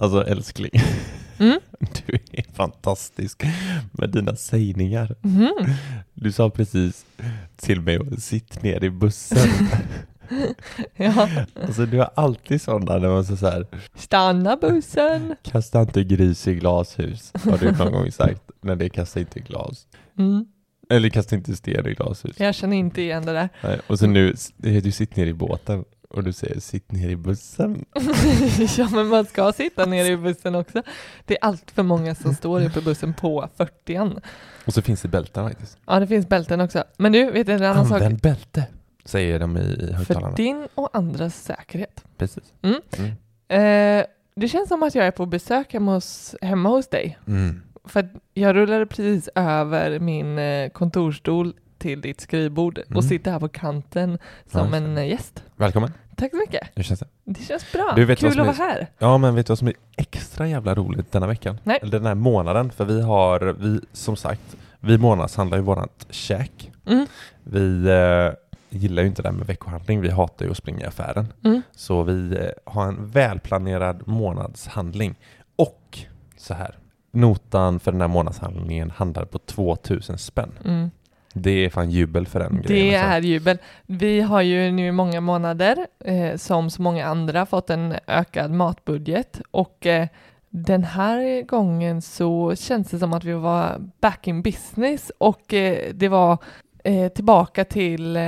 Alltså älskling, Mm. du är fantastisk med dina sägningar. Mhm. Du sa precis till mig sitt ner i bussen. Ja. Alltså du har alltid sådana när man säger så här, Stanna bussen! kasta inte gris i glashus, har du någon gång sagt. Nej, det kastar inte i glas. Mm. Eller kasta inte sten i glashus. Jag känner inte igen det där. Nej. Och så nu, du sitter ner i båten och du säger sitt ner i bussen. ja, men man ska sitta ner i bussen också. Det är allt för många som står uppe i bussen på 40 Och så finns det bälten faktiskt. Ja, det finns bälten också. Men du, vet du en annan sak? Använd bälte, säger de i högtalarna. För din och andras säkerhet. Precis. Mm. Mm. Eh, det känns som att jag är på besök hemma hos, hemma hos dig. Mm. För jag rullade precis över min eh, kontorstol till ditt skrivbord Mm. och sitter här på kanten som Ja, en gäst. Välkommen. Tack så mycket. Hur känns det? Det känns bra. Du vet Kul vad som att är- vara här. Ja, men vet du vad som är extra jävla roligt denna veckan? Nej. Eller den här månaden, för vi har, vi, som sagt, vi månadshandlar ju vårat käk. Mm. Vi eh, gillar ju inte det här med veckohandling, vi hatar ju att springa i affären. Mm. Så vi eh, har en välplanerad månadshandling. Och så här, notan för den här månadshandlingen handlar på 2000 spänn. Mm. Det är fan jubel för den Det grejen. alltså. är jubel. Vi har ju nu i många månader, eh, som så många andra, fått en ökad matbudget och eh, den här gången så känns det som att vi var back in business och eh, det var eh, tillbaka till eh,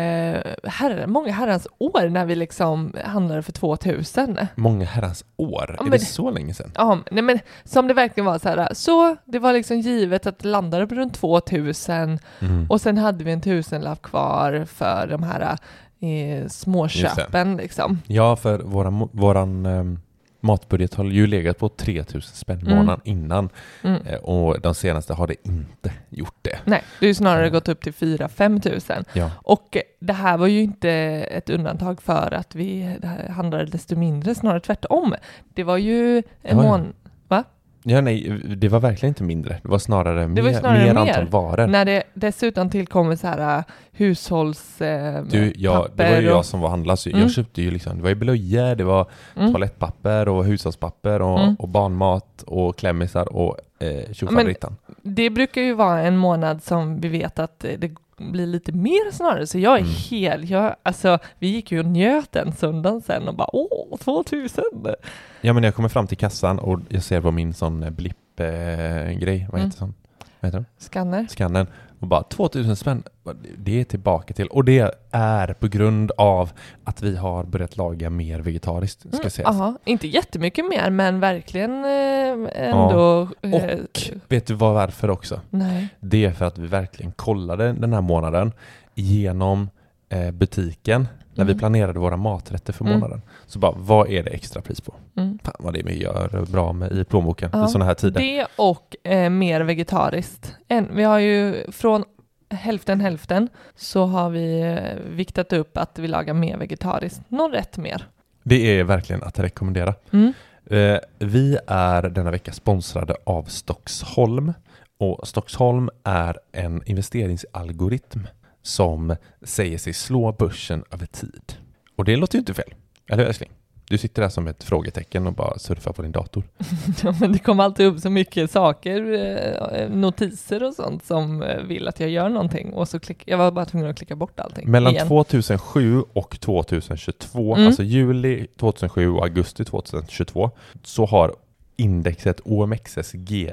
herre, många herrans år när vi liksom handlade för 2000. Många herrans år. Ja, är men- det så länge sedan? Ja, nej men som det verkligen var så här, så det var liksom givet att det landade på runt 2000 Mm. och sen hade vi en tusenlapp kvar för de här eh, småköpen liksom. Ja, för våran, våran ehm, matbudget har ju legat på 3000 spänn Mm. månaden innan Mm. eh, och de senaste har det inte gjort det. Nej, det är ju snarare gått upp till 4-5 tusen. Ja. Och det här var ju inte ett undantag för att vi handlade desto mindre, snarare tvärtom. Det var ju en Ja, ja. Ja, nej, det var verkligen inte mindre. Det var snarare, Det mer, var ju snarare mer mer. antal varor. När det dessutom tillkommer så här äh, hushålls... Eh, Du, ja, det var ju jag och- som var handlare, så Mm. jag köpte ju liksom, det var ju blöjor, det var Mm. toalettpapper och hushållspapper och, Mm. och barnmat och klämmisar och eh, tjofaderittan. Det brukar ju vara en månad som vi vet att det blir lite mer snarare, så jag är Mm. hel, jag, alltså vi gick ju och njöt den söndagen sen och bara åh, 2000! Ja, men jag kommer fram till kassan och jag ser på min sån blipp-grej, vad Mm. heter sån? Vad heter den? Skanner. Skannen och bara 2000 spänn, det är tillbaka till. Och det är på grund av att vi har börjat laga mer vegetariskt, ska Mm, sägas. Ja, inte jättemycket mer, men verkligen eh, ändå... eh, Och vet du vad varför också? Nej. Det är för att vi verkligen kollade den här månaden genom eh, butiken när vi Mm. planerade våra maträtter för Mm. månaden. Så bara, vad är det extra pris på? Mm. Fan vad det vi gör bra med i plånboken Ja, i sådana här tider. Det och eh, mer vegetariskt. En, vi har ju från hälften hälften så har vi eh, viktat upp att vi lagar mer vegetariskt. Någon rätt mer. Det är verkligen att rekommendera. Mm. Eh, vi är denna vecka sponsrade av Stockholm och Stockholm är en investeringsalgoritm som säger sig slå börsen över tid. Och det låter ju inte fel, eller hur älskling? Du sitter där som ett frågetecken och bara surfar på din dator. Ja, men det kommer alltid upp så mycket saker, eh, notiser och sånt som eh, vill att jag gör någonting och så klick, jag var bara tvungen att klicka bort allting. Mellan igen. 2007 och 2022, Mm. alltså juli 2007 och augusti 2022, så har indexet OMXSGI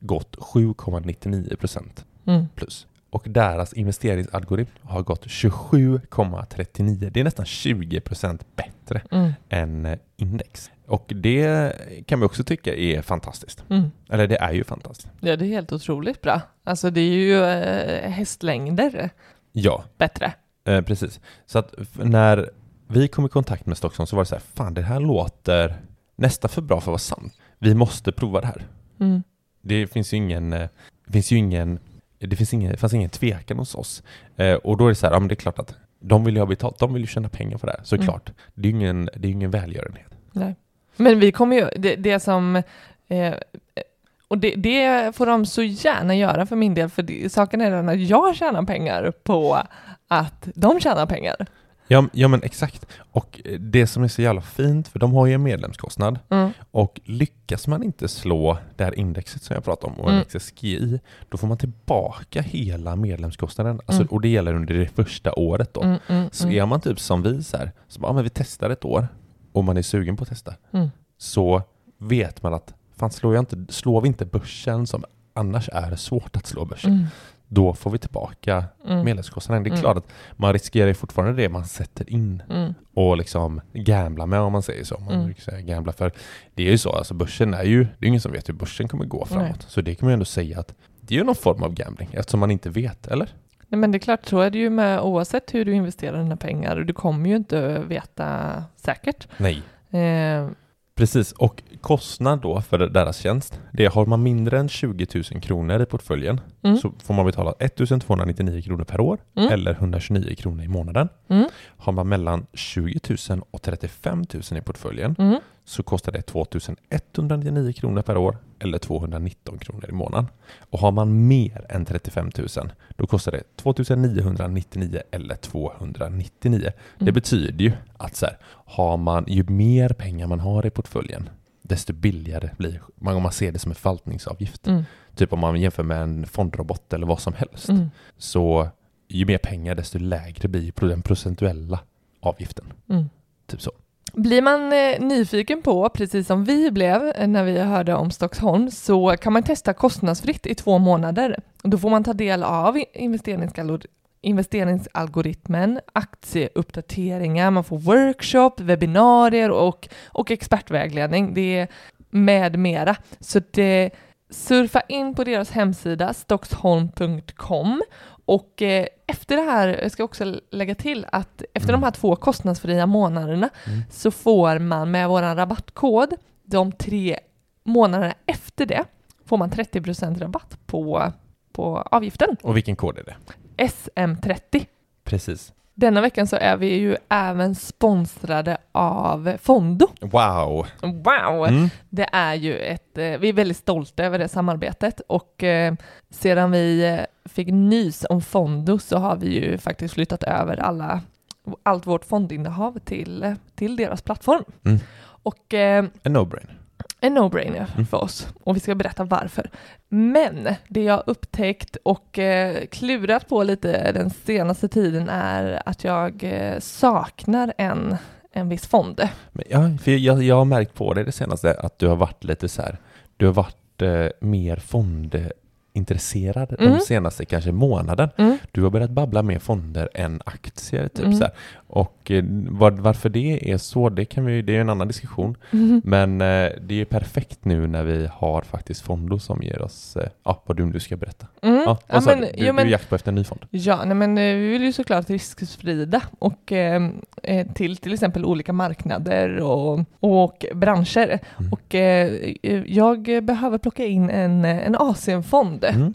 gått 7,99% Mm. plus. Och deras investeringsalgoritm har gått 27,39. Det är nästan 20% bättre Mm. än eh, index. Och det kan vi också tycka är fantastiskt. Mm. Eller det är ju fantastiskt. Ja, det är helt otroligt bra. Alltså det är ju eh, hästlängder Ja, bättre. eh, precis. Så att när vi kom i kontakt med Stockholm så var det så här, fan det här låter nästan för bra för att vara sant. Vi måste prova det här. Mm. Det finns ju ingen, eh, det finns ju ingen, det finns ingen, fanns ingen tvekan hos oss. Eh, och då är det så här, ja men det är klart att de vill ju ha betalt, de vill ju tjäna pengar på det här, såklart. Det är ju ingen, det är ingen välgörenhet. Nej. Men vi kommer ju, det, det som, eh, och det, det får de så gärna göra för min del, för det, saken är den att jag tjänar pengar på att de tjänar pengar. Ja, ja men exakt. Och eh, det som är så jävla fint, för de har ju en medlemskostnad Mm. och lyckas man inte slå det här indexet som jag pratade om, Mm. OMXSGI, då får man tillbaka hela medlemskostnaden. Alltså, Mm. Och det gäller under det första året då. Mm, mm, Så mm. är man typ som vi så här, så bara, men vi testar ett år och man är sugen på att testa, Mm. så vet man att fan slår, jag inte, slår vi inte börsen som annars är svårt att slå börsen. Då får vi tillbaka Mm. medlemskostnaden. Det är Mm. klart att man riskerar fortfarande det man sätter in Mm. och liksom gambla med om man säger så. Man Mm. säga gambla för det är ju så, alltså börsen är ju, det är ingen som vet hur börsen kommer gå framåt. Nej. Så det kan man ju ändå säga att det är ju någon form av gambling eftersom man inte vet, eller? Nej, men det är klart, så är det ju med oavsett hur du investerar dina pengar. Du kommer ju inte veta säkert. Nej. Eh, Precis, och kostnad då för deras tjänst, det har man mindre än 20 000 kronor i portföljen Mm. så får man betala 1299 kronor per år Mm. eller 129 kronor i månaden. mm, Har man mellan 20 000 och 35 000 i portföljen mm, så kostar det 2199 kronor per år eller 219 kronor i månaden. Och har man mer än 35 000 då kostar det 2999 eller 299. Det Mm. betyder ju att så här, har man, ju mer pengar man har i portföljen desto billigare blir man om man ser det som en förvaltningsavgift. mm, Typ om man jämför med en fondrobot eller vad som helst. mm, Så ju mer pengar desto lägre blir den procentuella avgiften. mm. Typ så. Blir man eh, nyfiken på, precis som vi blev eh, när vi hörde om Stockholm, så kan man testa kostnadsfritt i två månader. Då får man ta del av investeringsalgoritmen, aktieuppdateringar, man får workshop, webbinarier och, och expertvägledning. Det är med mera. Så det, surfa in på deras hemsida stocksholm.com och eh, efter det här, jag ska också lägga till att efter Mm. de här två kostnadsfria månaderna Mm. så får man med vår rabattkod de tre månaderna efter det får man 30% rabatt på, på avgiften. Och vilken kod är det? SM30. Precis. Denna veckan så är vi ju även sponsrade av Fondo. Wow! Wow! Mm. Det är ju ett, eh, vi är väldigt stolta över det samarbetet och eh, sedan vi eh, fick nys om Fondo så har vi ju faktiskt flyttat över alla, allt vårt fondinnehav till, till deras plattform. Mm. Och En no-brainer. En no-brainer Mm. för oss och vi ska berätta varför. Men det jag upptäckt och eh, klurat på lite den senaste tiden är att jag eh, saknar en, en viss fond. Men ja, för jag, jag har märkt på det det senaste att du har varit lite så här, du har varit eh, mer fondintresserad Mm. de senaste kanske månaden. Mm. Du har börjat babbla mer fonder än aktier typ Mm. så här. Och eh, var, varför det är så, det kan vi, det är en annan diskussion. Mhm. Men eh, det är ju perfekt nu när vi har faktiskt Fondo som ger oss, eh, ja vad du nu ska berätta. Mm. Ja, Ja, men, du? Du, du men, är jakt på efter en ny fond. ja, nej, men eh, vi vill ju såklart risksprida och eh, eh, till till exempel olika marknader och, och branscher. Mm. Och eh, jag behöver plocka in en, en Asienfond Mm.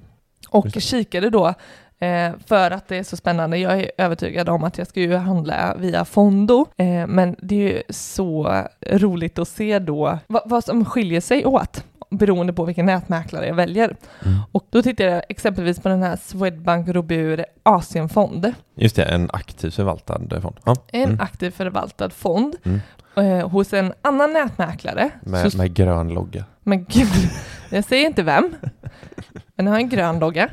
och kikade då Eh, för att det är så spännande. Jag är övertygad om att jag ska ju handla via Fondo, eh, men det är ju så roligt att se då vad, vad som skiljer sig åt beroende på vilken nätmäklare jag väljer. Mm. Och då tittar jag exempelvis på den här Swedbank Robur Asienfond. Just det, en aktivt förvaltad fond. Ja. En Mm. aktiv förvaltad fond Mm. eh, hos en annan nätmäklare. Med, Så- med grön logga. Men gud, jag säger inte vem, men jag har en grön logga.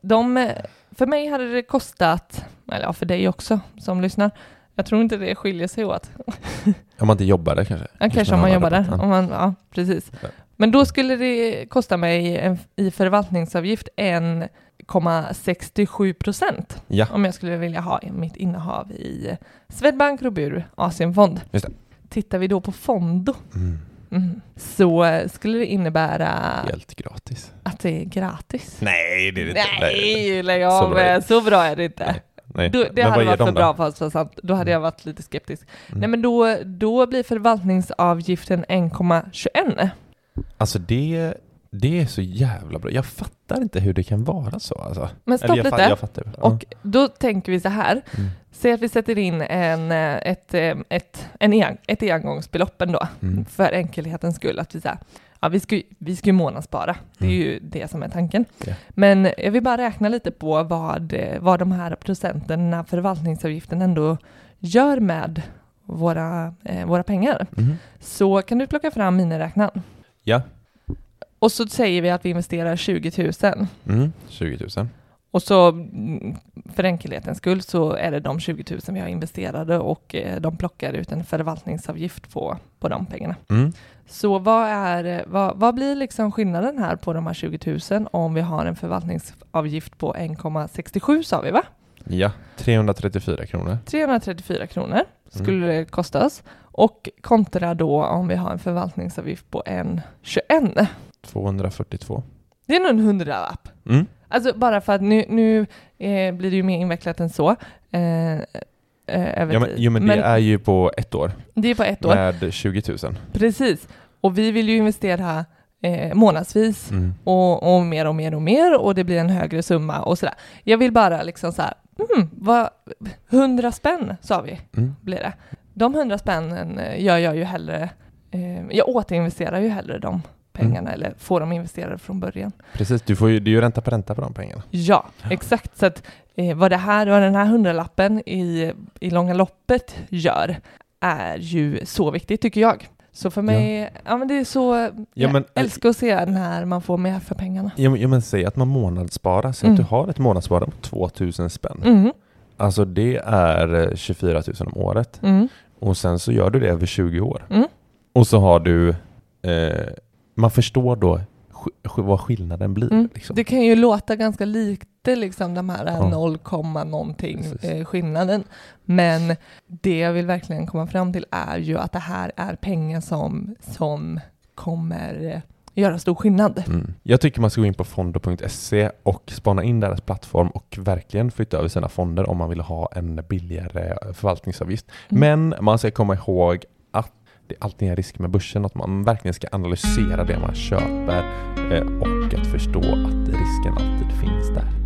De, för mig hade det kostat, eller ja, för dig också som lyssnar, jag tror inte det skiljer sig åt. Om man inte jobbar där kanske? Ja, kanske om man har jobbar där. rabatt, Om man, ja, precis. Men då skulle det kosta mig en, i förvaltningsavgift 1,67 procent Ja, om jag skulle vilja ha mitt innehav i Swedbank Robur Asienfond. Just det. Tittar vi då på Fondo mm. Mm, så skulle det innebära helt gratis. att det är gratis. Nej, det är det inte. Nej, lägg av. bra. Så bra är det inte. Nej. Nej. Då, det Men hade varit för de bra då? för att vara sant. Då hade jag varit lite skeptisk. Mm. Nej men då, då blir förvaltningsavgiften 1,21. Alltså det, det är så jävla bra. Jag fattar inte hur det kan vara så alltså. Men stopp Eller jag, lite. fa- jag fattar. Ja. Och då tänker vi så här. Mm. Säg att vi sätter in en, eh, ett, eh, ett, en en, ett engångsbelopp ändå, Mm. för enkelhetens skull. Att vi, så här, ja, vi, ska, ju- vi ska ju månadsspara, det är Mm. ju det som är tanken. Ja. Men jag vill bara räkna lite på vad, eh, vad de här här förvaltningsavgiften ändå gör med våra, eh, våra pengar. Mhm. Så kan du plocka fram miniräknaren. Ja, Och så säger vi att vi investerar 20 000. mm. 20 000. Och så mm, för enkelhetens skull så är det de 20 000 vi har investerade och eh, de plockar ut en förvaltningsavgift på, på de pengarna. Mm. Så vad, är, vad, vad blir liksom skillnaden här på de här 20 000 om vi har en förvaltningsavgift på 1,67 sa vi va? Ja, 334 kronor. 334 kronor skulle det kosta oss. Och kontra då om vi har en förvaltningsavgift på 1,21. 242. Det är nog en hundralapp. Mm. Alltså bara för att nu, nu eh, blir det ju mer invecklat än så. Eh, eh, över Ja, men, jo, men det är ju på ett år det är på ett år. med 20 000. Precis. Och vi vill ju investera eh, månadsvis Mm. och, och mer och mer och mer och det blir en högre summa och sådär. Jag vill bara liksom så här, mm, vad, 100 spänn sa vi Mm. blir det. De 100 spännen eh, gör jag ju hellre, eh, jag återinvesterar ju hellre de pengarna eller får dem investerade från början. Precis, du får ju, det är ju ränta på ränta på de pengarna. Ja, exakt. Så att eh, vad det här och den här hundralappen i, i långa loppet gör är ju så viktigt tycker jag. Så för mig, ja, men det är så, jag men- älskar att se när man får mer för pengarna. Ja, men, ja, men säg att man månadssparar, säg Mm. att du har ett månadssparande på 2000 spänn. Mm, Alltså det är eh, 24 000 om året. mm, Och sen så gör du det över 20 år. mm. Och så har du, eh, man förstår då vad skillnaden blir. Mm. Liksom. Det kan ju låta ganska lite liksom de här Ja. 0, någonting eh, skillnaden. Men det jag vill verkligen komma fram till är ju att det här är pengar som, som kommer eh, göra stor skillnad. Mm. Jag tycker man ska gå in på fondo.se och spana in deras plattform och verkligen flytta över sina fonder om man vill ha en billigare förvaltningsavgift. Mm. Men man ska komma ihåg att det är alltid en risk med börsen, att man verkligen ska analysera det man köper eh, och att förstå att risken alltid finns där.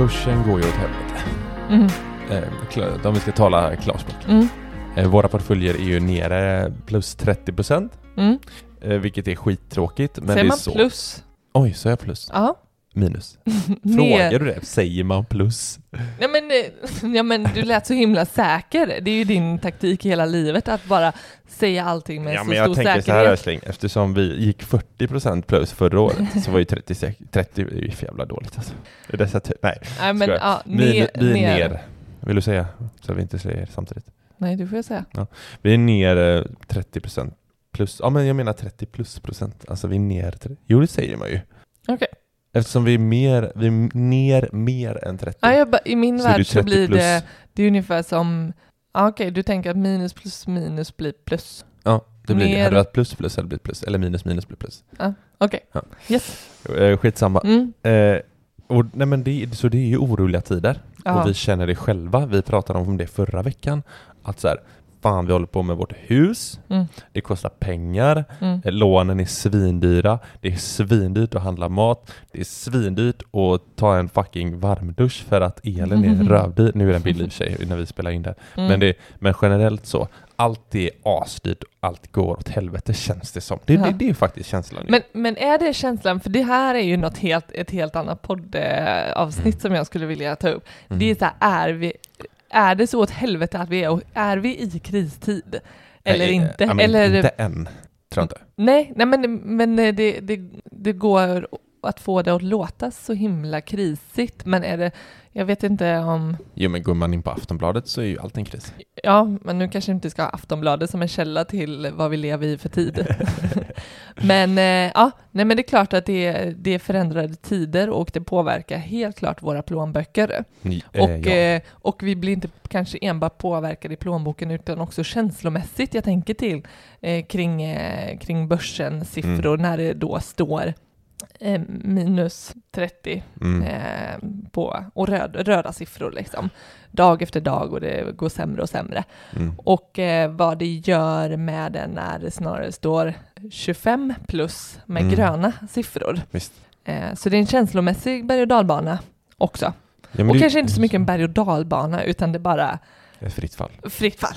Börsen går ju åt helvete. Mm. Eh, om vi ska tala klarspråk. Mm. Eh, våra portföljer är ju nere plus 30 procent, Mm. eh, vilket är skittråkigt. Men Säger det är man så. plus? Oj, så jag plus? Ja. Minus? Frågar du det? Säger man plus? Ja men, eh, ja men du lät så himla säker. Det är ju din taktik i hela livet att bara säga allting med ja, så men jag stor tänker så här säkerhet. älskling, eftersom vi gick 40 procent plus förra året så var ju 30, sek- 30 är ju för jävla dåligt alltså. Det är Dessa ty- nej, Nej men ja, ner, vi är ner. ner. Vill du säga? Så vi inte säger samtidigt. Nej, du får jag säga. Vi är ner eh, 30 procent plus. Ja, men jag menar 30 plus procent. Alltså vi är ner. Jo, det säger man ju. Okej. Eftersom vi är mer, vi är ner mer än 30. Ja, jag, ba- I min Så är det värld så 30 blir plus. det, det är ungefär som, ja, okej, du tänker att minus plus minus blir plus. Ja, det blir det. Mer- Hade det varit plus plus hade det blivit plus, eller minus minus blir plus. Okej. Ja. Yes. Eh, skitsamma. Mm. Eh, och, nej men det, så det är ju oroliga tider. Ja. Och vi känner det själva. Vi pratade om det förra veckan. Att så här, fan vi håller på med vårt hus. Mm. Det kostar pengar. Mm. Eh, Lånen är svindyra. Det är svindyrt att handla mat. Det är svindyrt att ta en fucking varmdusch för att elen är rövdyr. Nu är den billig i och för sig när vi spelar in det. Mm. Men, det, men generellt så. Allt är asdyrt och allt går åt helvete känns det som. Det, Ja. det, det är faktiskt känslan. Men, men är det känslan, för det här är ju något helt, ett helt annat poddavsnitt som jag skulle vilja ta upp. Det är så här, är, vi, är det så åt helvete att vi är, är vi i kristid? Eller Nej, inte? ja, men Eller, Inte än, tror jag inte. Nej, nej men, men det, det, det går att få det att låta så himla krisigt, men är det, jag vet inte om, Jo men går man in på Aftonbladet så är ju allt en kris. ja, men nu kanske inte ska ha Aftonbladet som en källa till vad vi lever i för tid. men eh, ja, nej men det är klart att det är, det är förändrade tider och det påverkar helt klart våra plånböcker. Ni- eh, Och, ja. eh, och vi blir inte kanske enbart påverkade i plånboken utan också känslomässigt. Jag tänker till eh, kring, eh, kring börsen siffror när det då står eh, minus 30 Mm. eh, på, och röd, röda siffror liksom. Dag efter dag och det går sämre och sämre. Mm. Och eh, vad det gör med det när det snarare står 25 plus med Mm. gröna siffror. Eh, så det är en känslomässig berg och dalbana också. Ja, Och det- kanske inte så mycket en berg och dalbana utan det är bara fritt fall. fritt fall.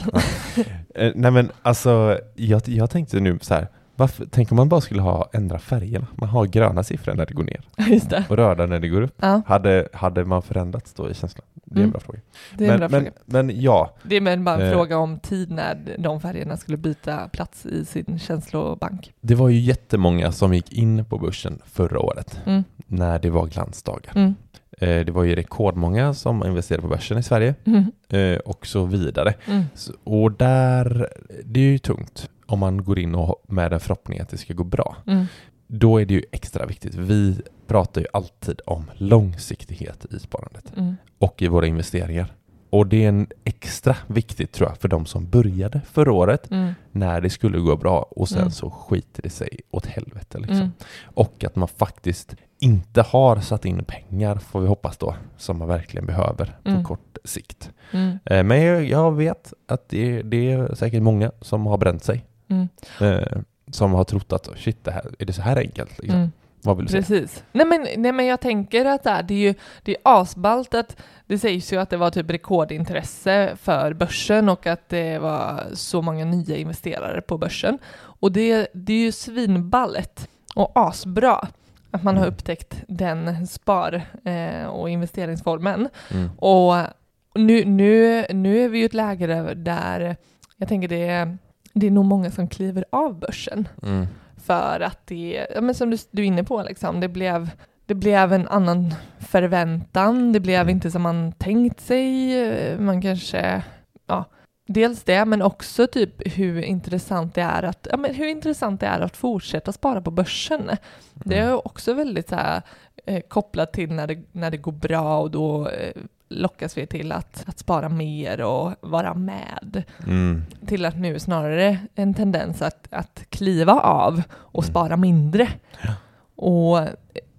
Eh, nej men alltså, jag, jag tänkte nu så här. Varför, tänk om man bara skulle ha ändra färgerna. Man har gröna siffror när det går ner det. och röda när det går upp. Ja, Hade, hade man förändrats då i känslan? Det är en Mm. bra fråga. det är en men, bra men, fråga. men ja, Det är bara en Eh. fråga om tid när de färgerna skulle byta plats i sin känslobank. det var ju jättemånga som gick in på börsen förra året Mm. när det var glansdagar. Mm. Eh, det var ju rekordmånga som investerade på börsen i Sverige Mm. eh, och så vidare. Mm. Så, och där, det är ju tungt om man går in och med en förhoppning att det ska gå bra. Mm. Då är det ju extra viktigt. Vi pratar ju alltid om långsiktighet i sparandet Mm. och i våra investeringar. Och det är en extra viktigt tror jag för de som började förra året Mm. när det skulle gå bra och sen Mm. så skiter det sig åt helvete. Liksom. Mm. Och att man faktiskt inte har satt in pengar, får vi hoppas då, som man verkligen behöver på Mm. kort sikt. Mm. Eh, Men jag, jag vet att det, det är säkert många som har bränt sig. Mm. Eh, som har trott att shit, det här, är det så här enkelt? Liksom? Mm. Vad vill du säga? Precis. Nej men, nej men jag tänker att det är, det är ju det är asballt att det sägs ju att det var typ rekordintresse för börsen och att det var så många nya investerare på börsen. Och det, det är ju svinballet och asbra att man har Mm. upptäckt den spar eh, och investeringsformen. Mm. Och nu, nu, nu är vi ju ett läge där jag tänker det är, det är nog många som kliver av börsen Mm. för att det, ja, men som du, du är inne på, liksom, det, blev, det blev en annan förväntan, det blev Mm. inte som man tänkt sig, man kanske, ja, dels det, men också typ hur intressant det är att, ja, men hur intressant det är att fortsätta spara på börsen. Det Mm. är också väldigt så här, eh, kopplat till när det, när det går bra och då eh, lockas vi till att, att spara mer och vara med Mm. till att nu snarare en tendens att, att kliva av och Mm. spara mindre. Ja. Och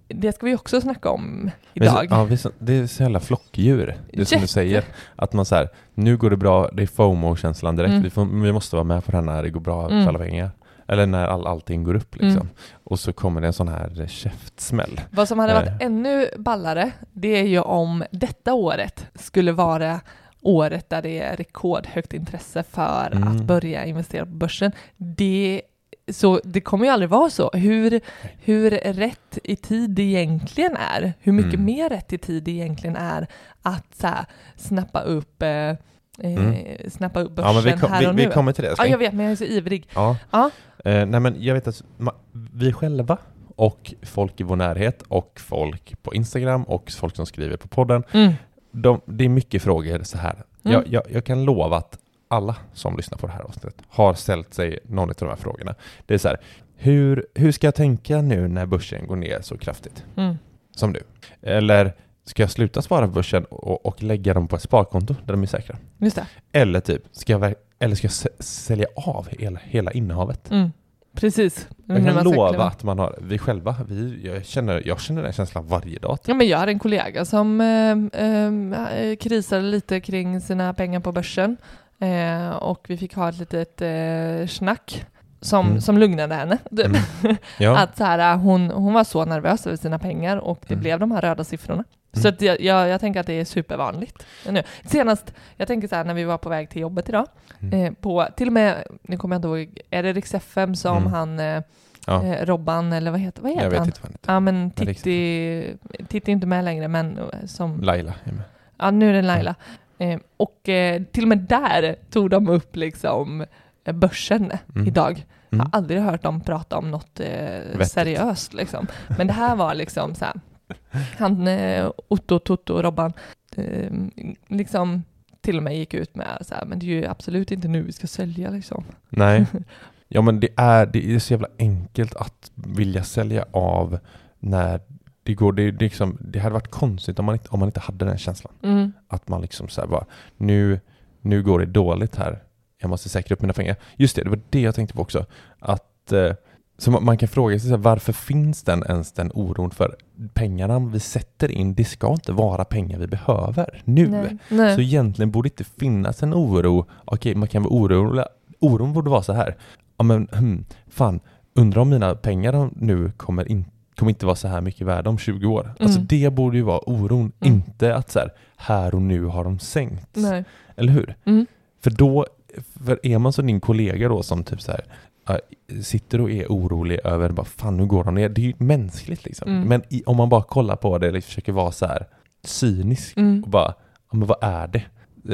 det ska vi också snacka om idag. Ja, det är så jävla flockdjur. Det är som du säger. Att man så här, nu går det bra, det är FOMO-känslan direkt. Mm. Vi, får, vi måste vara med på den här, det går bra Mm. för alla pengar. Eller när all, allting går upp liksom. Mm. Och så kommer det en sån här käftsmäll. Vad som hade varit Nej. ännu ballare, det är ju om detta året skulle vara året där det är rekordhögt intresse för Mm. att börja investera på börsen. Det, så det kommer ju aldrig vara så. Hur, hur rätt i tid det egentligen är, hur mycket Mm. mer rätt i tid det egentligen är att så här, snappa upp eh, eh, Mm. snappa upp börsen Ja, men vi, kom, här vi, och vi nu. kommer till det. ja, jag vet, men jag är så ivrig. Ja. Ja. Eh, nej men jag vet att vi själva och folk i vår närhet och folk på Instagram och folk som skriver på podden. Mm. De, det är mycket frågor så här. Mm. Jag, jag, jag kan lova att alla som lyssnar på det här avsnittet har ställt sig någon av de här frågorna. Det är så här, hur, hur ska jag tänka nu när börsen går ner så kraftigt Mm. som nu? Eller ska jag sluta spara på börsen och, och lägga dem på ett sparkonto där de är säkra? Eller typ, ska jag, eller ska jag sälja av hela, hela innehavet? Mm. Precis. Jag kan lova att man har, vi själva, vi, jag, känner, jag känner den känslan varje dag. Ja, men jag hade en kollega som eh, eh, krisade lite kring sina pengar på börsen eh, och vi fick ha ett litet eh, snack som, Mm. som lugnade henne. typ. Mm. Ja. Att så här, hon, hon var så nervös över sina pengar och det Mm. blev de här röda siffrorna. Så Mm. att jag, jag, jag tänker att det är supervanligt nu. Senast, jag tänker så här när vi var på väg till jobbet idag, Mm. eh, på, till och med, nu kommer jag inte ihåg, är det Rix FM som Mm. han, eh, ja. eh, Robban eller vad heter, vad heter jag vet han? inte vad han heter. Ja men Titti, Titti är inte med längre men eh, som, Laila är med. ja nu är det Laila. Eh, och till och med där tog de upp liksom börsen Mm. idag. Jag Mm. har aldrig hört dem prata om något eh, seriöst liksom. Men det här var liksom så här, han eh, Otto, Toto Robban eh, liksom till och med gick ut med så här, men det är ju absolut inte nu vi ska sälja liksom. Nej. Ja men det är, det är så jävla enkelt att vilja sälja av när det går, det, det, liksom, det hade varit konstigt om man, inte, om man inte hade den känslan. Mm. Att man liksom så här bara, nu, nu går det dåligt här. Jag måste säkra upp mina pengar. Just det, det var det jag tänkte på också. Att, eh, så man, kan fråga sig så här, varför finns den ens den oron för pengarna vi sätter in, det ska inte vara pengar vi behöver nu. Nej. Nej. Så egentligen borde det inte finnas en oro. Okej, man kan vara orolig. Oron borde vara så här. Ja men hmm, fan, undrar om mina pengar nu kommer, in, kommer inte vara så här mycket värda om 20 år. Alltså Mm. det borde ju vara oron, Mm. inte att så här, här och nu har de sänkts. Nej. Eller hur? Mm. För då, för är man som din kollega då som typ så här, sitter och är orolig över bara fan nu går de ner. Det är ju mänskligt liksom. Mm. Men i, om man bara kollar på det eller försöker vara så här cynisk Mm. och bara, men vad är det?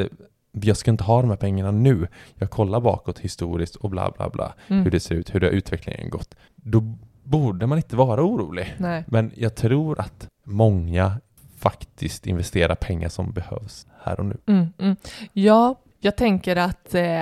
Eh, Jag ska inte ha de här pengarna nu. Jag kollar bakåt historiskt och bla bla bla. Mm. Hur det ser ut, hur det utvecklingen gått. Då borde man inte vara orolig. Nej. Men jag tror att många faktiskt investerar pengar som behövs här och nu. Mm, mm. Ja, jag tänker att eh,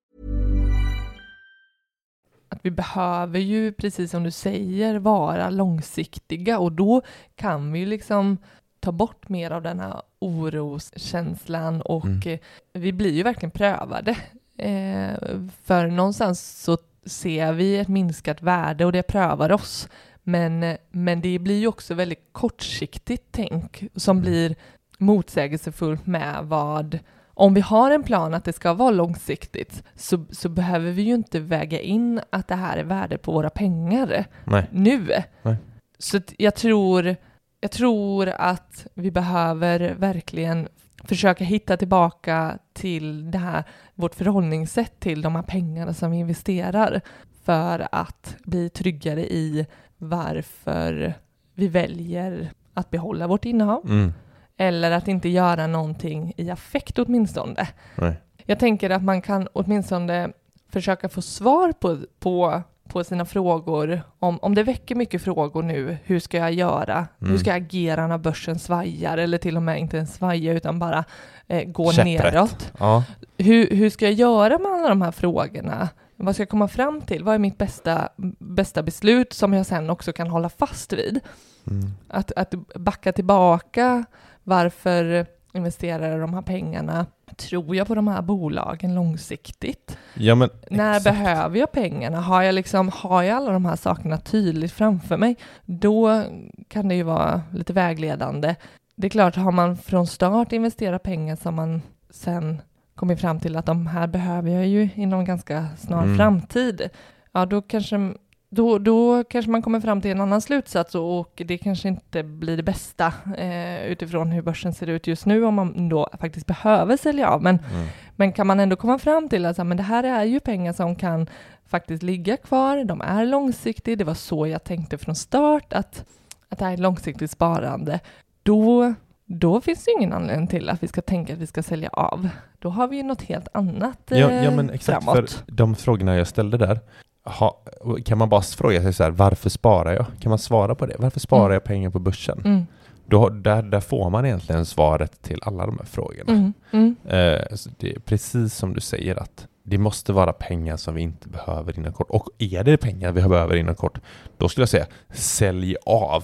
Vi behöver ju, precis som du säger, vara långsiktiga och då kan vi liksom ta bort mer av den här oroskänslan och Mm. eh, vi blir ju verkligen prövade. Eh, för någonstans så ser vi ett minskat värde och det prövar oss. Men, men det blir ju också väldigt kortsiktigt tänk som Mm. blir motsägelsefullt med vad om vi har en plan att det ska vara långsiktigt så, så behöver vi ju inte väga in att det här är värdet på våra pengar Nej. nu. Nej. Så jag tror, jag tror att vi behöver verkligen försöka hitta tillbaka till det här, vårt förhållningssätt till de här pengarna som vi investerar för att bli tryggare i varför vi väljer att behålla vårt innehav Mm. Eller att inte göra någonting i affekt åtminstone. Nej. Jag tänker att man kan åtminstone försöka få svar på, på, på sina frågor. Om, om det väcker mycket frågor nu, hur ska jag göra? Hur Mm. ska jag agera när börsen svajar? Eller till och med inte ens svaja utan bara eh, gå Käpprätt. neråt. Ja. Hur, hur ska jag göra med alla de här frågorna? Vad ska jag komma fram till? Vad är mitt bästa, bästa beslut som jag sen också kan hålla fast vid? Mm. Att, att backa tillbaka, varför investerar de här pengarna? Tror jag på de här bolagen långsiktigt? ja men När exakt. behöver jag pengarna? Har jag, liksom, har jag alla de här sakerna tydligt framför mig? Då kan det ju vara lite vägledande. Det är klart, har man från start investerat pengar som man, sen kommit fram till att de här behöver jag ju inom ganska snar Mm. framtid, ja då kanske, då, då kanske man kommer fram till en annan slutsats och, och det kanske inte blir det bästa eh, utifrån hur börsen ser ut just nu om man då faktiskt behöver sälja av. Men, Mm. men kan man ändå komma fram till att så här, men det här är ju pengar som kan faktiskt ligga kvar, de är långsiktiga, det var så jag tänkte från start att, att det här är ett långsiktigt sparande, då, då finns det ingen anledning till att vi ska tänka att vi ska sälja av. Då har vi ju något helt annat eh, Ja, ja men exakt, framåt. för de frågorna jag ställde där, ha, kan man bara fråga sig så här, varför sparar jag? Kan man svara på det? Varför sparar Mm. jag pengar på börsen? Mm, Då, där, där får man egentligen svaret till alla de här frågorna. mm, mm, Eh, det är precis som du säger att det måste vara pengar som vi inte behöver inom kort. Och är det pengar vi behöver inom kort, då skulle jag säga sälj av.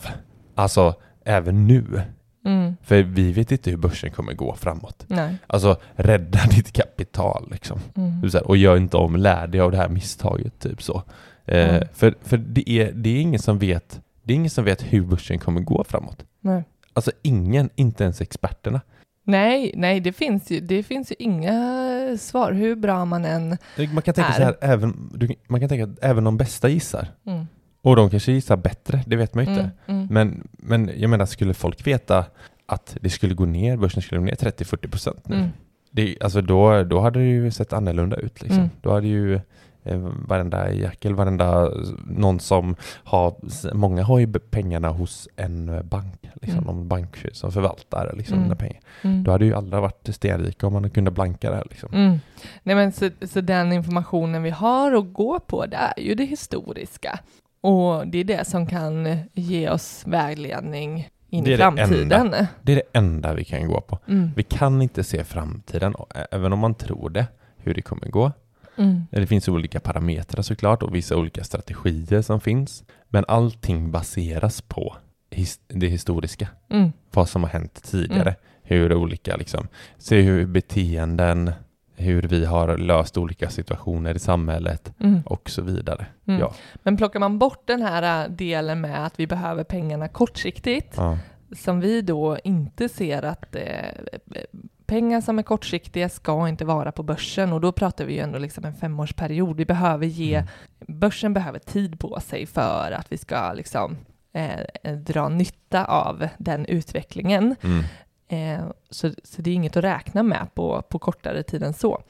Alltså även nu. mm, För vi vet inte hur börsen kommer gå framåt. nej. Alltså rädda ditt kapital liksom. Mm. Här, och gör inte om, lär dig av det här misstaget. Typ så. Eh, Mm. För, för det, är, det är ingen som vet det är ingen som vet hur börsen kommer gå framåt. Nej. Alltså ingen, inte ens experterna. Nej, nej, det finns ju, det finns ju inga svar hur bra man än... Man kan tänka Är. så här, även, du, man kan tänka att även de bästa gissar. Mm, Och de kanske gissar bättre, det vet man ju inte. mm, mm, Men, men jag menar, skulle folk veta att det skulle gå ner, börsen skulle gå ner 30-40 procent nu. Det, alltså då, då hade det ju sett annorlunda ut. Liksom. Mm. Då hade ju eh, varenda jackel, varenda någon som har, många har ju pengarna hos en bank, liksom, Mm. någon bank som förvaltar liksom, Mm. pengar. mm. Då hade ju alla varit stenrika om man kunde blanka det här. Liksom. Mm. Nej, men så, så den informationen vi har att gå på, det är ju det historiska. Och det är det som kan ge oss vägledning in Det i är det framtiden. Det är det enda vi kan gå på. Mm. Vi kan inte se framtiden, även om man tror det, hur det kommer gå. Mm. Det finns olika parametrar såklart och vissa olika strategier som finns. Men allting baseras på his- det historiska. Mm. Vad som har hänt tidigare. Mm. Hur olika, liksom, se hur beteenden, hur vi har löst olika situationer i samhället Mm. och så vidare. Mm. Ja. Men plockar man bort den här äh, delen med att vi behöver pengarna kortsiktigt, Ja. som vi då inte ser att eh, pengar som är kortsiktiga ska inte vara på börsen och då pratar vi ju ändå liksom en femårsperiod. Vi behöver ge, Mm. börsen behöver tid på sig för att vi ska liksom eh, dra nytta av den utvecklingen. Mm. Eh, så, så det är inget att räkna med på, på kortare tid än så,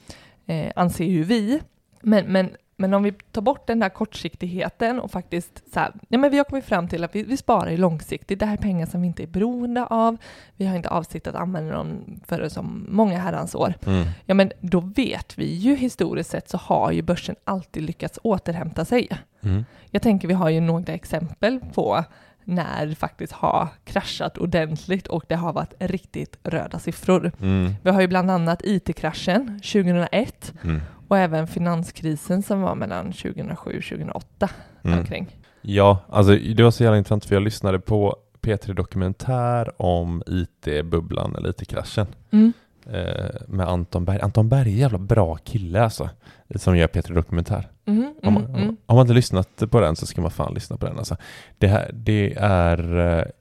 eh, anser ju vi. Men, men, men om vi tar bort den där kortsiktigheten och faktiskt så här, ja, men vi har kommit fram till att vi, vi sparar ju långsiktigt. Det här är pengar som vi inte är beroende av. Vi har inte avsikt att använda dem för som många herrans år. Mm. Ja, men då vet vi ju historiskt sett så har ju börsen alltid lyckats återhämta sig. Mm. Jag tänker vi har ju några exempel på när det faktiskt har kraschat ordentligt och det har varit riktigt röda siffror. Mm. Vi har ju bland annat IT-kraschen 2001 Mm. och även finanskrisen som var mellan 2007 och 2008 Mm. omkring. Ja, alltså det var så jävla intressant för jag lyssnade på P3 Dokumentär om IT-bubblan eller IT-kraschen Mm. Eh, med Anton Berg. Anton Berg är en jävla bra kille alltså, som gör P3 Dokumentär. Mm, Om, man, mm. om man inte lyssnat på den så ska man fan lyssna på den alltså. Det, här, det är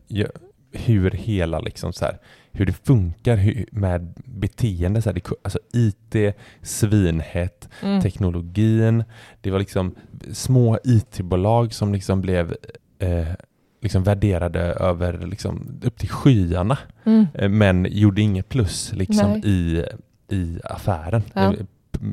eh, hur hela liksom så här, hur det funkar hur, med beteende, så här, det, alltså IT, svinhett, Mm. teknologin. Det var liksom små IT-bolag som liksom blev eh, liksom värderade över liksom upp till skyarna. Mm. Eh, men gjorde inget plus liksom Nej. i, i affären. Ja. Eh,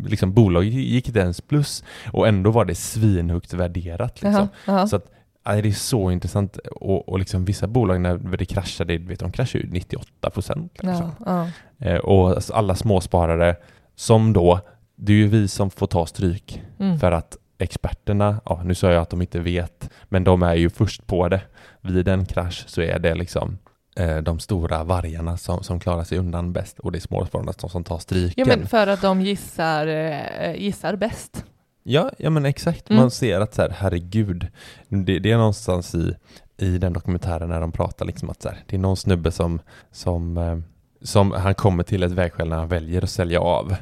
Liksom, bolaget gick inte ens plus och ändå var det svinhögt värderat. Liksom. Jaha, jaha. Så att, ja, det är så intressant. Och, och liksom, vissa bolag när det kraschade, vet, de kraschade ju 98 procent. Liksom. ja, ja. Eh, och alla småsparare som då, det är ju vi som får ta stryk Mm. för att experterna, ja nu sa jag att de inte vet, men de är ju först på det. Vid en krasch så är det liksom eh, de stora vargarna som, som klarar sig undan bäst och det är småspararna som, som tar stryken. ja, men för att de gissar, eh, gissar bäst. Ja, ja men exakt. Mm. Man ser att så här, herregud, det, det är någonstans i, i den dokumentären när de pratar liksom att så här, det är någon snubbe som, som, eh, som han kommer till ett vägskäl när han väljer att sälja av.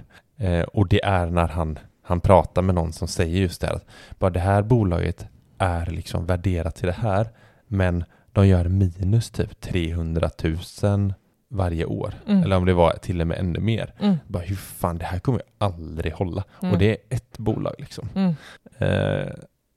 Och det är när han, han pratar med någon som säger just det här, att bara det här bolaget är liksom värderat till det här, men de gör minus typ 300 000 varje år. Mm. Eller om det var till och med ännu mer. Mm. Bara hur fan, det här kommer ju aldrig hålla. Mm. Och det är ett bolag liksom. Eh,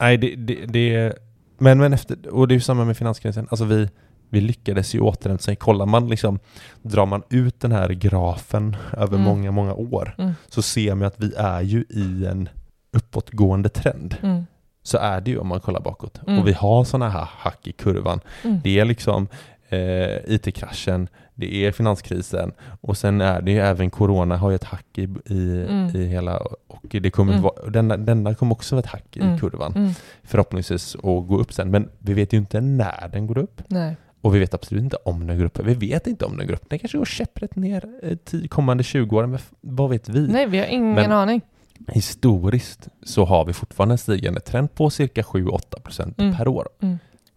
nej, det, det, det men, men efter, och det är ju samma med finanskrisen. Alltså vi, vi lyckades ju återhämta sig. Kollar man liksom, drar man ut den här grafen över Mm. många, många år Mm. så ser man att vi är ju i en uppåtgående trend. Mm. Så är det ju om man kollar bakåt. Mm. Och vi har sådana här hack i kurvan. Mm. Det är liksom eh, IT-kraschen, det är finanskrisen och sen är det ju även corona har ju ett hack i, i, Mm. i hela och det kommer Mm. vara, denna, denna kommer också vara ett hack i Mm. kurvan Mm. förhoppningsvis och gå upp sen. Men vi vet ju inte när den går upp Nej. Och vi vet absolut inte om den går upp. Vi vet inte om den går upp. Den kanske går käpprätt ner eh, kommande 20 år, men vad vet vi? Nej, vi har ingen Men- aning. Historiskt så har vi fortfarande en stigande trend på cirka 7-8 procent Mm. per år. Så-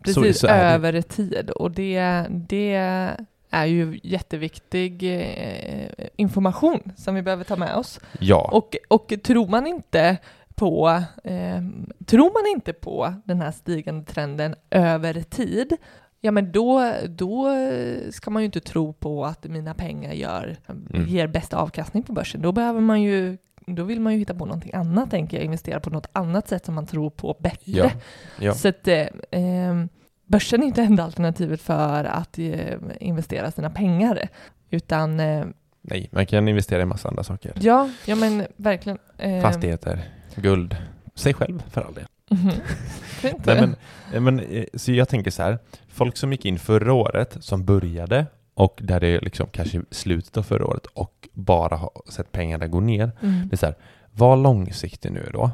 Precis, så det. över tid. Och det, det är ju jätteviktig eh, information som vi behöver ta med oss. Ja, Och, och tror man inte på eh, tror man inte på den här stigande trenden över tid, ja men då, då ska man ju inte tro på att mina pengar gör, Mm. ger bäst avkastning på börsen. Då behöver man ju då vill man ju hitta på någonting annat, tänker jag, investera på något annat sätt som man tror på bättre. ja, ja. Så att eh, eh, börsen är inte enda alternativet för att eh, investera sina pengar, utan eh, Nej, man kan investera i massa andra saker. ja, ja men verkligen. Eh, Fastigheter, guld, sig själv för all del. Fint. Nej, men, eh, men, eh, så jag tänker så här, folk som gick in förra året, som började och där det liksom kanske slutet av förra året och bara har sett pengarna gå ner. Mm. Det är så här, var långsiktig nu då.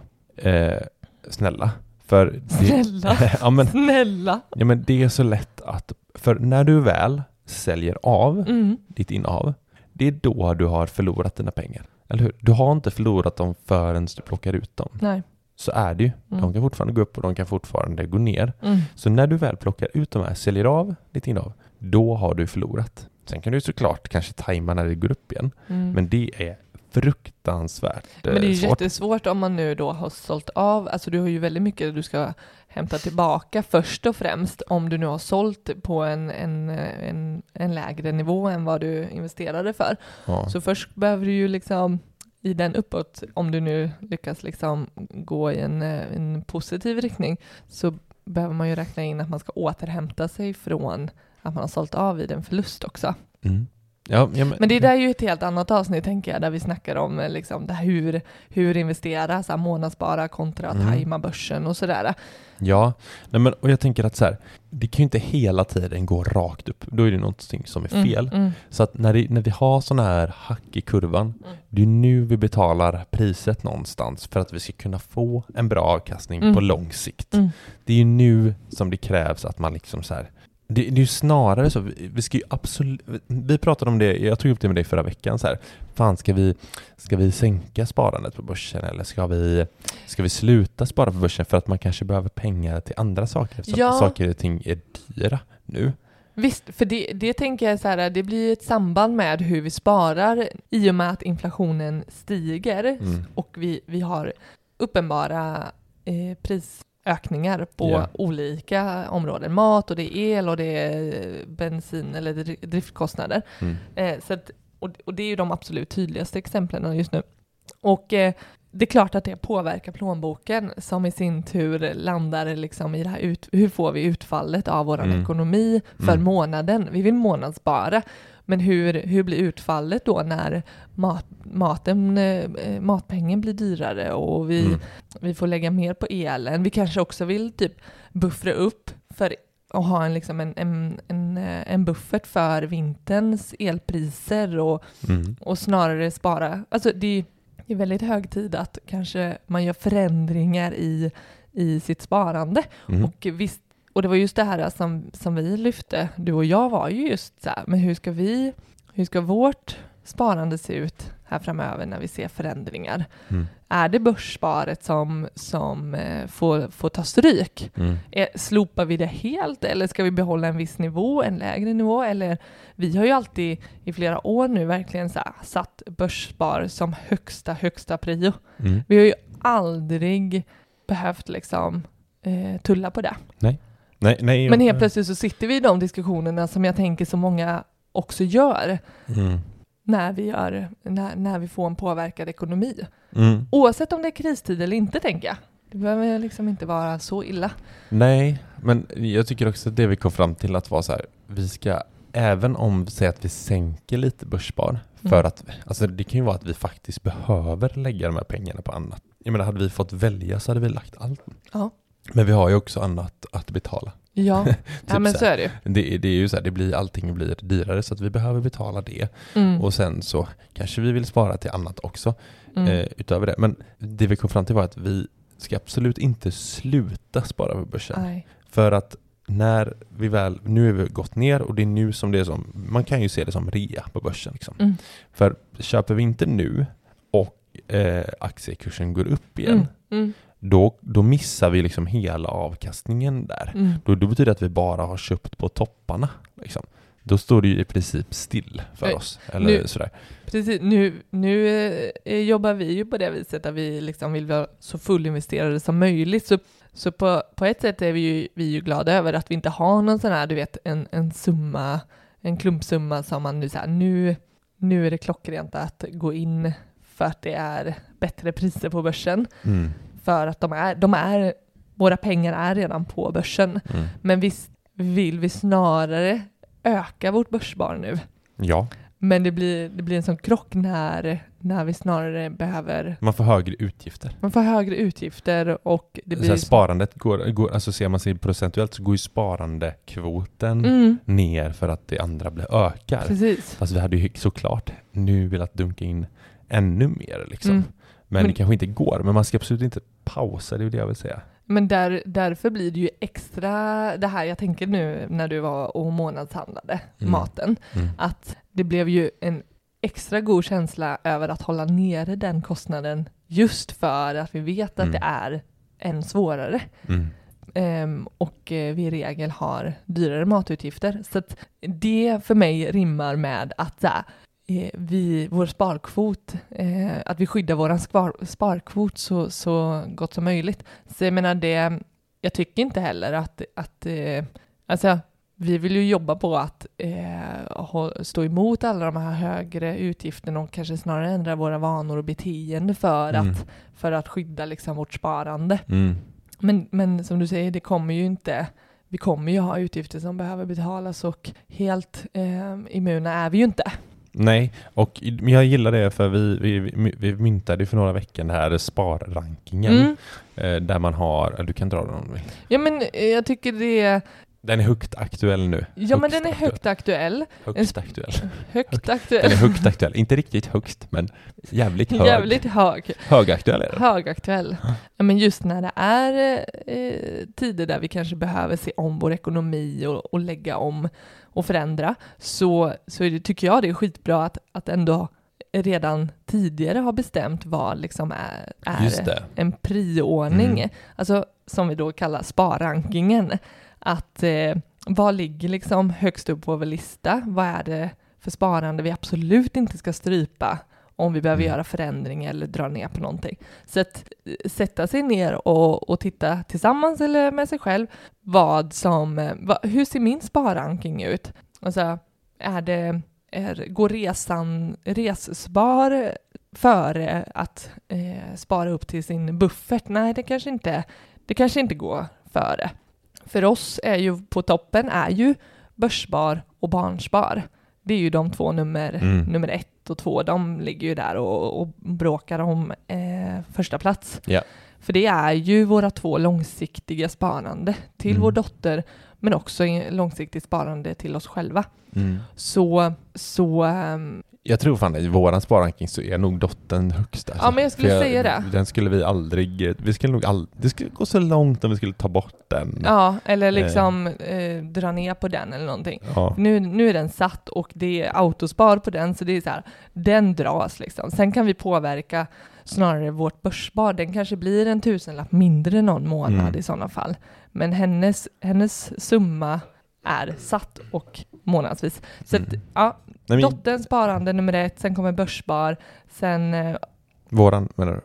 Eh, snälla. För det, Snälla. ja, men, Snälla. ja, men det är så lätt att, för när du väl säljer av Mm. ditt innehav, det är då du har förlorat dina pengar. Eller hur? Du har inte förlorat dem förrän du plockar ut dem. Nej. Så är det ju. Mm. De kan fortfarande gå upp och de kan fortfarande gå ner. Mm. Så när du väl plockar ut de här, säljer av ditt innehav, då har du förlorat. Sen kan du såklart kanske tajma när det går upp igen, Mm. men det är fruktansvärt Men det är ju eh, svårt. jättesvårt om man nu då har sålt av, alltså du har ju väldigt mycket du ska hämta tillbaka först och främst om du nu har sålt på en, en, en, en lägre nivå än vad du investerade för. Ja. Så först behöver du ju liksom i den uppåt, om du nu lyckas liksom gå i en, eh, en positiv riktning, så behöver man ju räkna in att man ska återhämta sig från att man har sålt av vid en förlust också. Mm. Ja, ja, Men det där är ju ett helt annat avsnitt tänker jag, där vi snackar om eh, liksom, det hur, hur investera, så här, månadsspara kontra Mm. tajma börsen och sådär. Ja, nej men, och jag tänker att så här, det kan ju inte hela tiden gå rakt upp. Då är det någonting som är fel. Mm, mm, Så att när, det, när vi har sådana här hack i kurvan, Mm. det är nu vi betalar priset någonstans för att vi ska kunna få en bra avkastning Mm. på lång sikt. mm, Det är ju nu som det krävs att man liksom så här, det, det är ju snarare så, vi, vi ska ju absolut, vi pratade om det, jag tog upp det med dig förra veckan så här, fan ska vi, ska vi sänka sparandet på börsen eller ska vi, ska vi sluta spara på börsen för att man kanske behöver pengar till andra saker eftersom Ja. saker och ting är dyra nu? Visst, för det, det tänker jag så här, det blir ett samband med hur vi sparar i och med att inflationen stiger Mm. och vi, vi har uppenbara eh, prisökningar på Ja. olika områden. Mat och det är el och det är bensin eller dri- driftkostnader. Mm. Eh, så att, och, och det är ju de absolut tydligaste exemplen just nu. Och eh, det är klart att det påverkar plånboken som i sin tur landar liksom i det här ut, hur får vi utfallet av vår Mm. ekonomi för Mm. månaden. Vi vill månadsspara. Men hur, hur blir utfallet då när mat, maten, eh, matpengen blir dyrare och vi, Mm. vi får lägga mer på elen. Vi kanske också vill typ buffra upp för att ha en, liksom en, en, en, eh, en buffert för vinterns elpriser och, Mm. och snarare spara. Alltså det är väldigt hög tid att kanske man gör förändringar i, i sitt sparande. Mm. Och visst, och det var just det här som, som vi lyfte, du och jag var ju just så här, men hur ska vi, hur ska vårt sparande se ut här framöver när vi ser förändringar? Mm. Är det börssparet som, som eh, får, får ta stryk? Mm. Eh, Slopar vi det helt eller ska vi behålla en viss nivå, en lägre nivå? Eller vi har ju alltid i flera år nu verkligen så här, satt börsspar som högsta, högsta prio. Mm. Vi har ju aldrig behövt liksom eh, tulla på det. Nej, nej, Men helt plötsligt så sitter vi i de diskussionerna som jag tänker så många också gör Mm. när vi, gör, när, när vi får en påverkad ekonomi. Mm. Oavsett om det är kristid eller inte, tänker jag. Det behöver liksom inte vara så illa. Nej, men jag tycker också att det vi kom fram till att vara så här, vi ska, även om vi säger att vi sänker lite börsspar, för Mm. att, alltså det kan ju vara att vi faktiskt behöver lägga de här pengarna på annat. Jag menar, hade vi fått välja så hade vi lagt allt. Ja. Men vi har ju också annat att betala. Ja, ja Typ men så är det ju. Det, det är ju så här, det blir, allting blir dyrare så att vi behöver betala det. Mm. Och sen så kanske vi vill spara till annat också Mm. eh, utöver det. Men det vi kom fram till var att vi ska absolut inte sluta spara på börsen. Nej. För att när vi väl, nu har vi gått ner och det är nu som det är som, man kan ju se det som rea på börsen. Liksom. Mm. För köper vi inte nu och eh, aktiekursen går upp igen, Mm. Mm. Då, då missar vi liksom hela avkastningen där. Mm. Då, då betyder det att vi bara har köpt på topparna. Liksom. Då står det ju i princip still för Nej, oss. Eller nu- sådär. Precis, nu, nu eh, jobbar vi ju på det viset att vi liksom vill vara så fullinvesterade som möjligt. Så, så på, på ett sätt är vi ju, vi ju glada över att vi inte har någon sån här, du vet, en, en summa, en klumpsumma som man nu säger, nu, nu är det klockrent att gå in för att det är bättre priser på börsen. Mm. För att de är, de är, våra pengar är redan på börsen. Mm. Men visst vill vi snarare öka vårt börsspar nu. Ja, Men det blir, det blir en sån krock när, när vi snarare behöver, man får högre utgifter. man får högre utgifter och det så blir... här, sparandet går, går, alltså ser man sig procentuellt så går ju sparandekvoten Mm, ner för att det andra blir ökar. precis. Fast vi hade ju såklart nu velat dunka in ännu mer liksom. Mm. Men, Men- det kanske inte går. Men man ska absolut inte pausa, det är ju det jag vill säga. Men där, därför blir det ju extra det här jag tänker nu när du var och månadshandlade Mm. maten, Mm. att det blev ju en extra god känsla över att hålla nere den kostnaden just för att vi vet att Mm. det är än svårare. Ehm, och eh, vi i regel har dyrare matutgifter. Så det för mig rimmar med att så här, vi, vår sparkvot, eh, att vi skyddar vår spar, sparkvot så, så gott som möjligt. Så jag menar det, jag tycker inte heller att, att eh, alltså vi vill ju jobba på att eh, stå emot alla de här högre utgifterna och kanske snarare ändra våra vanor och beteende för, Mm. att, för att skydda liksom vårt sparande. Mm. Men, men som du säger, det kommer ju inte vi kommer ju ha utgifter som behöver betalas och helt eh, immuna är vi ju inte. Nej, och men jag gillar det för vi, vi, vi, myntade för några veckor den här sparrankingen. Mm. Eh, där man har, du kan dra den om du vill. Ja men eh, jag tycker det, Den är högt aktuell nu. ja men Högst den är högt aktuell, Högst aktuell. högt Den aktuell, är högt aktuell. Inte riktigt högst, men jävligt hög. jävligt hög, Högaktuell är den. högaktuell. Ja, men just när det är eh, tider där vi kanske behöver se om vår ekonomi och, och lägga om och förändra så, så det, tycker jag det är skitbra att, att ändå redan tidigare ha bestämt vad liksom är, är en priordning, Mm. alltså som vi då kallar sparrankingen. Att eh, vad ligger liksom högst upp på vår lista? Vad är det för sparande vi absolut inte ska strypa om vi behöver Mm. göra förändring eller dra ner på någonting. Så att eh, sätta sig ner och, och titta tillsammans eller med sig själv vad som, eh, vad, hur ser min sparranking ut? Alltså, är det, är, går resan, resspar före att eh, spara upp till sin buffert? Nej, det kanske inte, det kanske inte går före. För oss är ju på toppen är ju börsspar och barnspar. Det är ju de två nummer, Mm. nummer ett och två. De ligger ju där och, och bråkar om eh, första plats. Yeah. För det är ju våra två långsiktiga sparande till Mm. vår dotter, men också långsiktigt sparande till oss själva. Mm. Så, så ehm, Jag tror fan i våran sparranking så är nog dottern högst. Alltså. Ja, men jag skulle För säga det. Den skulle vi aldrig, vi skulle nog aldrig, det skulle gå så långt om vi skulle ta bort den. ja, eller liksom eh, dra ner på den eller någonting. Ja. Nu, nu är den satt och det är autospar på den, så det är så här, den dras liksom. Sen kan vi påverka snarare vårt börsspar. Den kanske blir en tusenlapp mindre någon månad Mm. i sådana fall. Men hennes, hennes summa är satt och månadsvis. Så att, Mm. ja, Nej, dotterns sparande nummer ett, sen kommer börsspar, sen eh, våran menar du?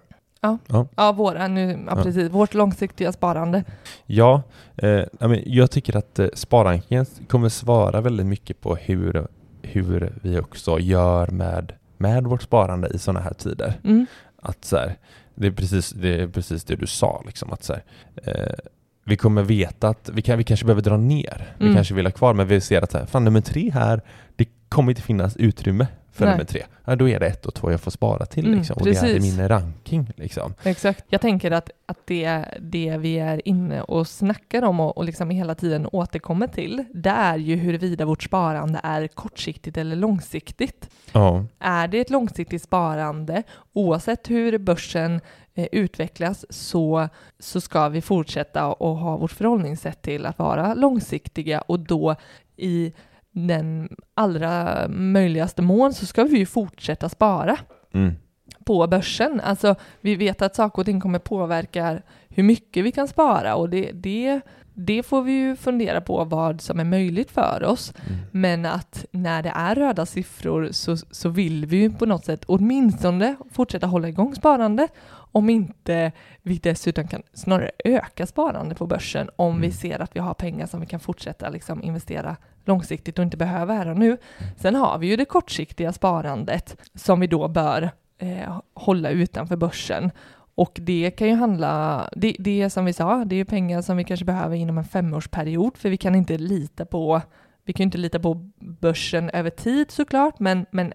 Ja, våra, nu, ja, Ja. precis. Vårt långsiktiga sparande. Ja, eh, ja, jag tycker att eh, sparrankingen kommer svara väldigt mycket på hur, hur vi också gör med, med vårt sparande i sådana här tider. Mm. Att så här, det, är precis, det är precis det du sa, liksom, att så här, eh, vi kommer veta att vi, kan, vi kanske behöver dra ner. Vi Mm. kanske vill ha kvar, men vi ser att så här, fan, nummer tre här, det kommer inte finnas utrymme för Nej. nummer tre. Ja, då är det ett och två jag får spara till. Mm, Liksom, och det är min ranking. Liksom. Exakt. Jag tänker att, att det, det vi är inne och snackar om och, och liksom hela tiden återkommer till, det är ju huruvida vårt sparande är kortsiktigt eller långsiktigt. Ja. Är det ett långsiktigt sparande, oavsett hur börsen eh, utvecklas, så, så ska vi fortsätta att ha vårt förhållningssätt till att vara långsiktiga och då i den allra möjligaste mån så ska vi ju fortsätta spara Mm. på börsen. Alltså, vi vet att saker och ting kommer påverka hur mycket vi kan spara och det, det, det får vi ju fundera på vad som är möjligt för oss. Mm. Men att när det är röda siffror så, så vill vi ju på något sätt åtminstone fortsätta hålla igång sparande om inte vi dessutom kan snarare öka sparande på börsen om vi Mm. ser att vi har pengar som vi kan fortsätta liksom investera långsiktigt och inte behöver här och nu. Sen har vi ju det kortsiktiga sparandet som vi då bör eh, hålla utanför börsen. Och det kan ju handla, det, det är som vi sa, det är ju pengar som vi kanske behöver inom en femårsperiod, för vi kan inte lita på vi kan ju inte lita på börsen över tid såklart, men, men,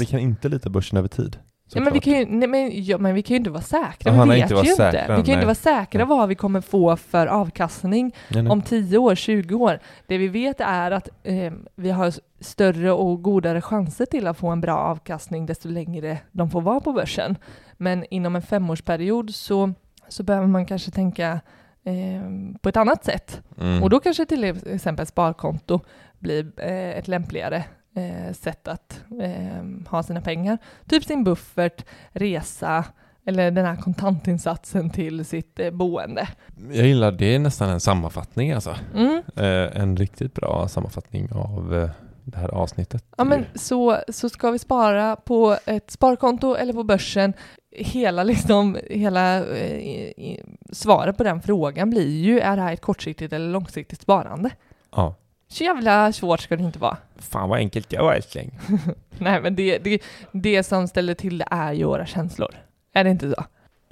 Vi kan inte lita börsen över tid. Ja, men, vi kan ju, nej, men, ja, men vi kan ju inte vara säkra. Jaha, vi vet inte ju inte. säkra, Vi kan ju inte vara säkra Nej. vad vi kommer få för avkastning Nej, om 10 år, 20 år. Det vi vet är att eh, vi har större och godare chanser till att få en bra avkastning desto längre de får vara på börsen. Men inom en femårsperiod så, så behöver man kanske tänka eh, på ett annat sätt. Mm. Och då kanske till exempel sparkonto blir eh, ett lämpligare eh, sätt att eh, ha sina pengar. Typ sin buffert, resa eller den här kontantinsatsen till sitt eh, boende. Jag gillar det är nästan en sammanfattning alltså. Mm. Eh, en riktigt bra sammanfattning av eh, det här avsnittet. Ja, men så, så ska vi spara på ett sparkonto eller på börsen. Hela, liksom, hela eh, svaret på den frågan blir ju, är det här ett kortsiktigt eller långsiktigt sparande? Ja. Så jävla svårt ska det inte vara. Fan vad enkelt det var älskling. Nej, men det, det, det som ställer till det är ju våra känslor. Är det inte så?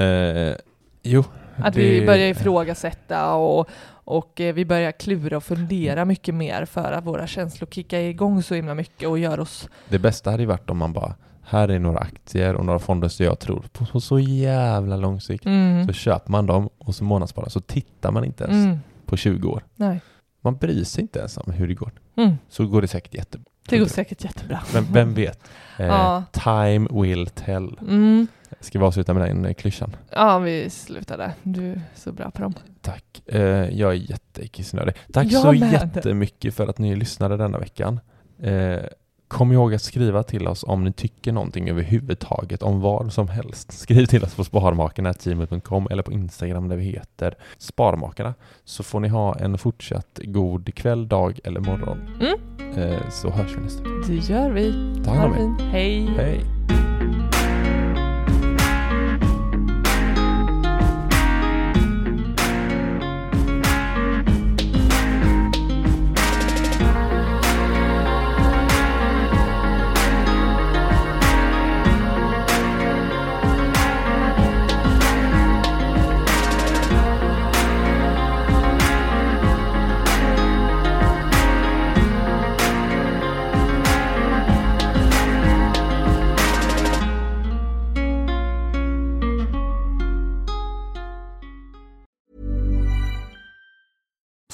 Eh, jo. Att det- vi börjar ifrågasätta och, och eh, vi börjar klura och fundera mycket mer för att våra känslor kickar igång så himla mycket och gör oss... Det bästa hade ju varit om man bara, här är några aktier och några fonder som jag tror på, på så jävla lång sikt. Mm, Så köper man dem och så månadssparar så tittar man inte ens mm, på 20 år. nej. Man bryr sig inte ens om hur det går. Mm, Så går det säkert jättebra. det går säkert jättebra. Men vem vet? Eh, Ja. Time will tell. Mm. Ska vi avsluta med den eh, klyschan? Ja, vi slutar där. Du är så bra på dem. Tack. Eh, jag är jättekissnödig. Tack Jag så med. jättemycket för att ni lyssnade denna veckan. Eh, kom ihåg att skriva till oss om ni tycker någonting överhuvudtaget om vad som helst. Skriv till oss på sparmakarna.gmail.com eller på Instagram där vi heter Sparmakarna. Så får ni ha en fortsatt god kväll, dag eller morgon. Mm. Eh, så hörs vi nästa vecka. Det gör vi. Ta hand om er. Hej. Hej!